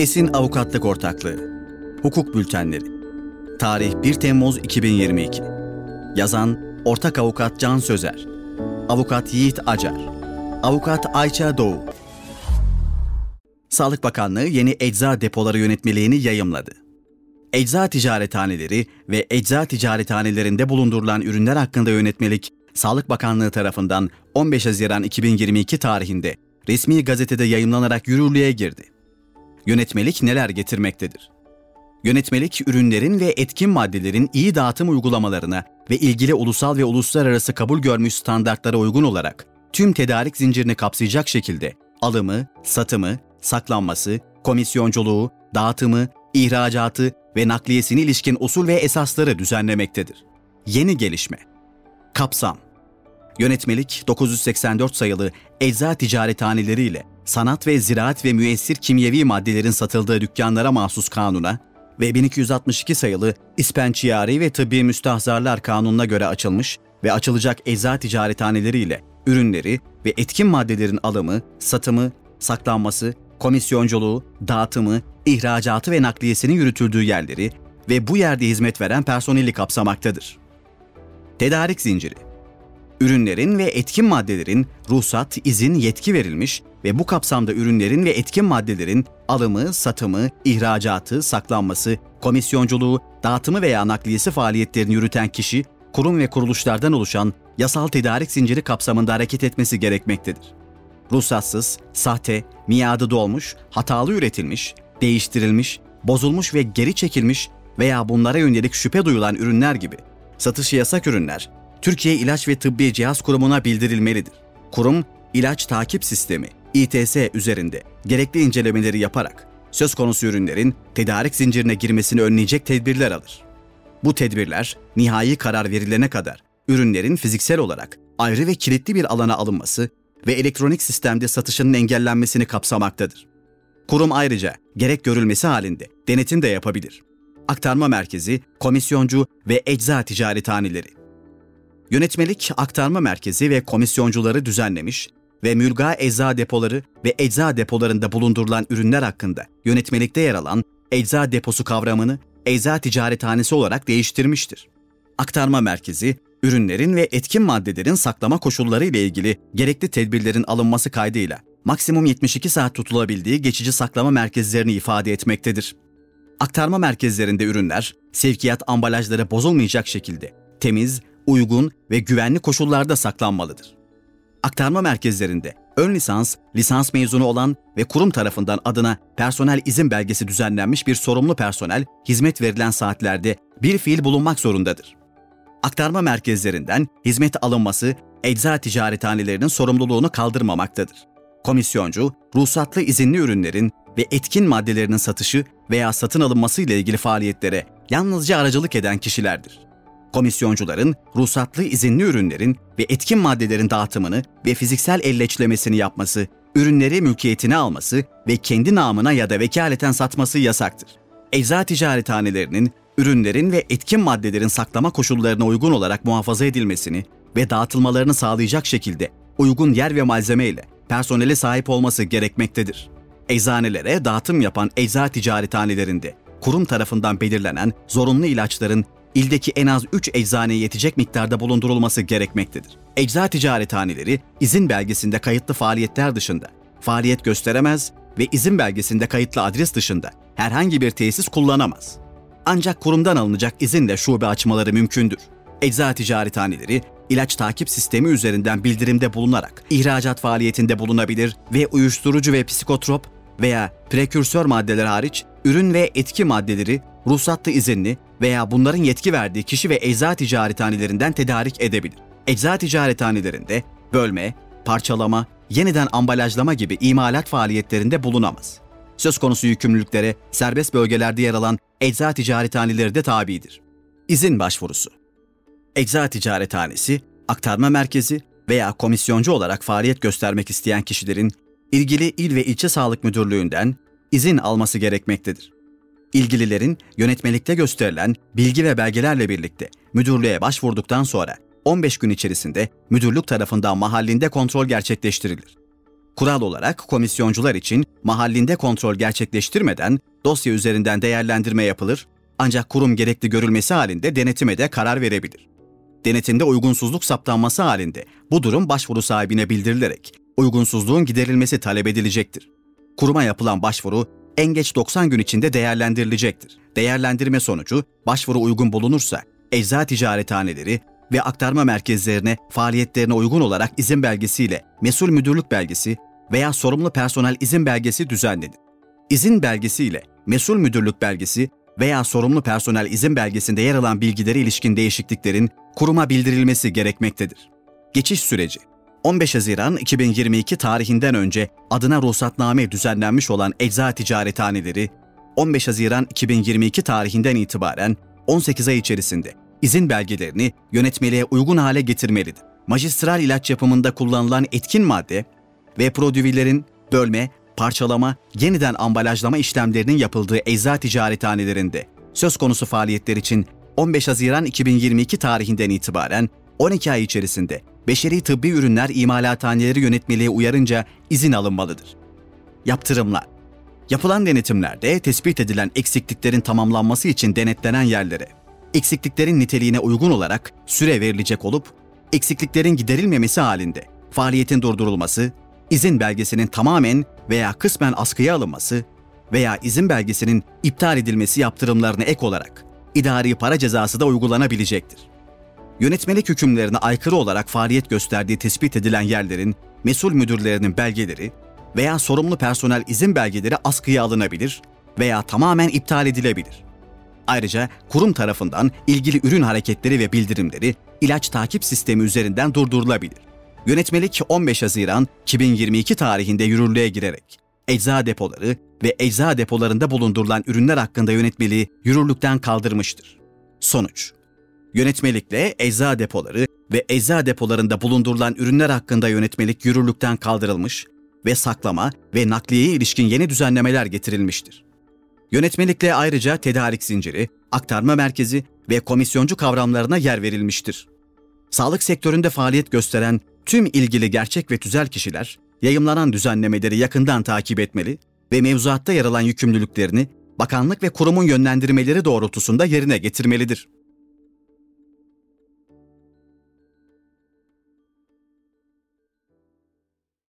Esin Avukatlık Ortaklığı. Hukuk Bültenleri. Tarih 1 Temmuz 2022 Yazan Ortak Avukat Can Sözer. Avukat Yiğit Acar. Avukat Ayça Doğu. Sağlık Bakanlığı yeni ecza depoları yönetmeliğini yayımladı. Ecza ticarethaneleri ve ecza ticarethanelerinde bulundurulan ürünler hakkında yönetmelik, Sağlık Bakanlığı tarafından 15 Haziran 2022 tarihinde resmi gazetede yayımlanarak yürürlüğe girdi. Yönetmelik neler getirmektedir? Yönetmelik, ürünlerin ve etkin maddelerin iyi dağıtım uygulamalarına ve ilgili ulusal ve uluslararası kabul görmüş standartlara uygun olarak tüm tedarik zincirini kapsayacak şekilde alımı, satımı, saklanması, komisyonculuğu, dağıtımı, ihracatı ve nakliyesine ilişkin usul ve esasları düzenlemektedir. Yeni gelişme Kapsam Yönetmelik 984 sayılı ecza ticarethaneleri ile sanat ve ziraat ve müessir kimyevi maddelerin satıldığı dükkanlara mahsus kanuna ve 1262 sayılı İspençiyari ve Tıbbi Müstahzarlar Kanunu'na göre açılmış ve açılacak ecza ticarethaneleri ile ürünleri ve etkin maddelerin alımı, satımı, saklanması, komisyonculuğu, dağıtımı, ihracatı ve nakliyesinin yürütüldüğü yerleri ve bu yerde hizmet veren personeli kapsamaktadır. Tedarik zinciri Ürünlerin ve etkin maddelerin ruhsat, izin, yetki verilmiş ve bu kapsamda ürünlerin ve etkin maddelerin alımı, satımı, ihracatı, saklanması, komisyonculuğu, dağıtımı veya nakliyesi faaliyetlerini yürüten kişi, kurum ve kuruluşlardan oluşan yasal tedarik zinciri kapsamında hareket etmesi gerekmektedir. Ruhsatsız, sahte, miadı dolmuş, hatalı üretilmiş, değiştirilmiş, bozulmuş ve geri çekilmiş veya bunlara yönelik şüphe duyulan ürünler gibi satışı yasak ürünler Türkiye İlaç ve Tıbbi Cihaz Kurumu'na bildirilmelidir. Kurum, ilaç takip sistemi İTS üzerinde gerekli incelemeleri yaparak söz konusu ürünlerin tedarik zincirine girmesini önleyecek tedbirler alır. Bu tedbirler nihai karar verilene kadar ürünlerin fiziksel olarak ayrı ve kilitli bir alana alınması ve elektronik sistemde satışının engellenmesini kapsamaktadır. Kurum ayrıca gerek görülmesi halinde denetim de yapabilir. Aktarma merkezi, komisyoncu ve ecza ticarethaneleri. Yönetmelik aktarma merkezi ve komisyoncuları düzenlemiş ve mülga ecza depoları ve ecza depolarında bulundurulan ürünler hakkında yönetmelikte yer alan ecza deposu kavramını ecza ticarethanesi olarak değiştirmiştir. Aktarma merkezi, ürünlerin ve etkin maddelerin saklama koşulları ile ilgili gerekli tedbirlerin alınması kaydıyla maksimum 72 saat tutulabildiği geçici saklama merkezlerini ifade etmektedir. Aktarma merkezlerinde ürünler, sevkiyat ambalajları bozulmayacak şekilde temiz, uygun ve güvenli koşullarda saklanmalıdır. Aktarma merkezlerinde ön lisans, lisans mezunu olan ve kurum tarafından adına personel izin belgesi düzenlenmiş bir sorumlu personel hizmet verilen saatlerde bir fiil bulunmak zorundadır. Aktarma merkezlerinden hizmet alınması ecza ticarethanelerinin sorumluluğunu kaldırmamaktadır. Komisyoncu, ruhsatlı izinli ürünlerin ve etkin maddelerinin satışı veya satın alınması ile ilgili faaliyetlere yalnızca aracılık eden kişilerdir komisyoncuların ruhsatlı izinli ürünlerin ve etkin maddelerin dağıtımını ve fiziksel elleçlemesini yapması, ürünleri mülkiyetine alması ve kendi namına ya da vekaleten satması yasaktır. Ecza ticarethanelerinin ürünlerin ve etkin maddelerin saklama koşullarına uygun olarak muhafaza edilmesini ve dağıtılmalarını sağlayacak şekilde uygun yer ve malzeme ile personele sahip olması gerekmektedir. Eczanelere dağıtım yapan ecza ticarethanelerinde kurum tarafından belirlenen zorunlu ilaçların ildeki en az 3 eczaneye yetecek miktarda bulundurulması gerekmektedir. Ecza ticarethaneleri izin belgesinde kayıtlı faaliyetler dışında faaliyet gösteremez ve izin belgesinde kayıtlı adres dışında herhangi bir tesis kullanamaz. Ancak kurumdan alınacak izinle şube açmaları mümkündür. Ecza ticarethaneleri ilaç takip sistemi üzerinden bildirimde bulunarak ihracat faaliyetinde bulunabilir ve uyuşturucu ve psikotrop veya prekürsör maddeler hariç ürün ve etki maddeleri ruhsatlı izinli veya bunların yetki verdiği kişi ve ecza ticarethanelerinden tedarik edebilir. Ecza ticarethanelerinde bölme, parçalama, yeniden ambalajlama gibi imalat faaliyetlerinde bulunamaz. Söz konusu yükümlülüklere serbest bölgelerde yer alan ecza ticarethaneleri de tabidir. İzin başvurusu Ecza ticarethanesi, aktarma merkezi veya komisyoncu olarak faaliyet göstermek isteyen kişilerin ilgili il ve ilçe sağlık müdürlüğünden izin alması gerekmektedir. İlgililerin yönetmelikte gösterilen bilgi ve belgelerle birlikte müdürlüğe başvurduktan sonra 15 gün içerisinde müdürlük tarafından mahallinde kontrol gerçekleştirilir. Kural olarak komisyoncular için mahallinde kontrol gerçekleştirmeden dosya üzerinden değerlendirme yapılır ancak kurum gerekli görülmesi halinde denetime de karar verebilir. Denetimde uygunsuzluk saptanması halinde bu durum başvuru sahibine bildirilerek uygunsuzluğun giderilmesi talep edilecektir. Kuruma yapılan başvuru en geç 90 gün içinde değerlendirilecektir. Değerlendirme sonucu başvuru uygun bulunursa ecza ticarethaneleri ve aktarma merkezlerine faaliyetlerine uygun olarak izin belgesiyle mesul müdürlük belgesi veya sorumlu personel izin belgesi düzenlenir. İzin belgesiyle mesul müdürlük belgesi veya sorumlu personel izin belgesinde yer alan bilgilere ilişkin değişikliklerin kuruma bildirilmesi gerekmektedir. Geçiş süreci 15 Haziran 2022 tarihinden önce adına ruhsatname düzenlenmiş olan ecza ticarethaneleri 15 Haziran 2022 tarihinden itibaren 18 ay içerisinde izin belgelerini yönetmeliğe uygun hale getirmelidir. Majistral ilaç yapımında kullanılan etkin madde ve prodüvilerin bölme, parçalama, yeniden ambalajlama işlemlerinin yapıldığı ecza ticarethanelerinde söz konusu faaliyetler için 15 Haziran 2022 tarihinden itibaren 12 ay içerisinde beşeri tıbbi ürünler imalathaneleri yönetmeliğe uyarınca izin alınmalıdır. Yaptırımlar Yapılan denetimlerde tespit edilen eksikliklerin tamamlanması için denetlenen yerlere, eksikliklerin niteliğine uygun olarak süre verilecek olup, eksikliklerin giderilmemesi halinde faaliyetin durdurulması, izin belgesinin tamamen veya kısmen askıya alınması veya izin belgesinin iptal edilmesi yaptırımlarına ek olarak idari para cezası da uygulanabilecektir. Yönetmelik hükümlerine aykırı olarak faaliyet gösterdiği tespit edilen yerlerin mesul müdürlerinin belgeleri veya sorumlu personel izin belgeleri askıya alınabilir veya tamamen iptal edilebilir. Ayrıca kurum tarafından ilgili ürün hareketleri ve bildirimleri ilaç takip sistemi üzerinden durdurulabilir. Yönetmelik 15 Haziran 2022 tarihinde yürürlüğe girerek ecza depoları ve ecza depolarında bulundurulan ürünler hakkında yönetmeliği yürürlükten kaldırmıştır. Sonuç Yönetmelikle ecza depoları ve ecza depolarında bulundurulan ürünler hakkında yönetmelik yürürlükten kaldırılmış ve saklama ve nakliyeye ilişkin yeni düzenlemeler getirilmiştir. Yönetmelikle ayrıca tedarik zinciri, aktarma merkezi ve komisyoncu kavramlarına yer verilmiştir. Sağlık sektöründe faaliyet gösteren tüm ilgili gerçek ve tüzel kişiler yayımlanan düzenlemeleri yakından takip etmeli ve mevzuatta yer alan yükümlülüklerini bakanlık ve kurumun yönlendirmeleri doğrultusunda yerine getirmelidir.